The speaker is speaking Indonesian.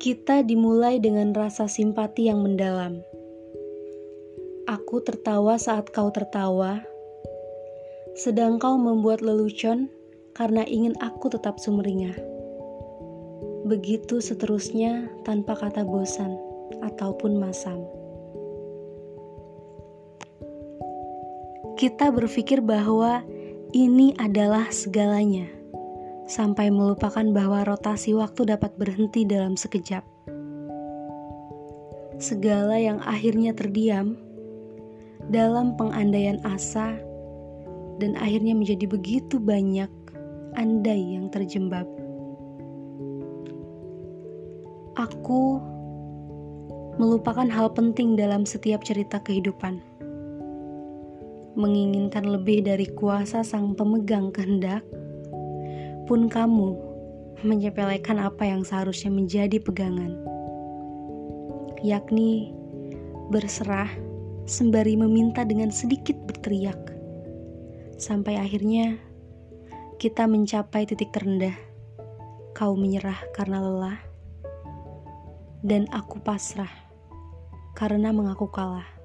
Kita dimulai dengan rasa simpati yang mendalam. Aku tertawa saat kau tertawa, sedang kau membuat lelucon karena ingin aku tetap sumringah. Begitu seterusnya tanpa kata bosan ataupun masam. Kita berpikir bahwa ini adalah segalanya sampai melupakan bahwa rotasi waktu dapat berhenti dalam sekejap. Segala yang akhirnya terdiam dalam pengandaian asa dan akhirnya menjadi begitu banyak andai yang terjembab. Aku melupakan hal penting dalam setiap cerita kehidupan. Menginginkan lebih dari kuasa sang pemegang kehendak pun kamu menyepelekan apa yang seharusnya menjadi pegangan, yakni berserah sembari meminta dengan sedikit berteriak, sampai akhirnya kita mencapai titik terendah. Kau menyerah karena lelah, dan aku pasrah karena mengaku kalah.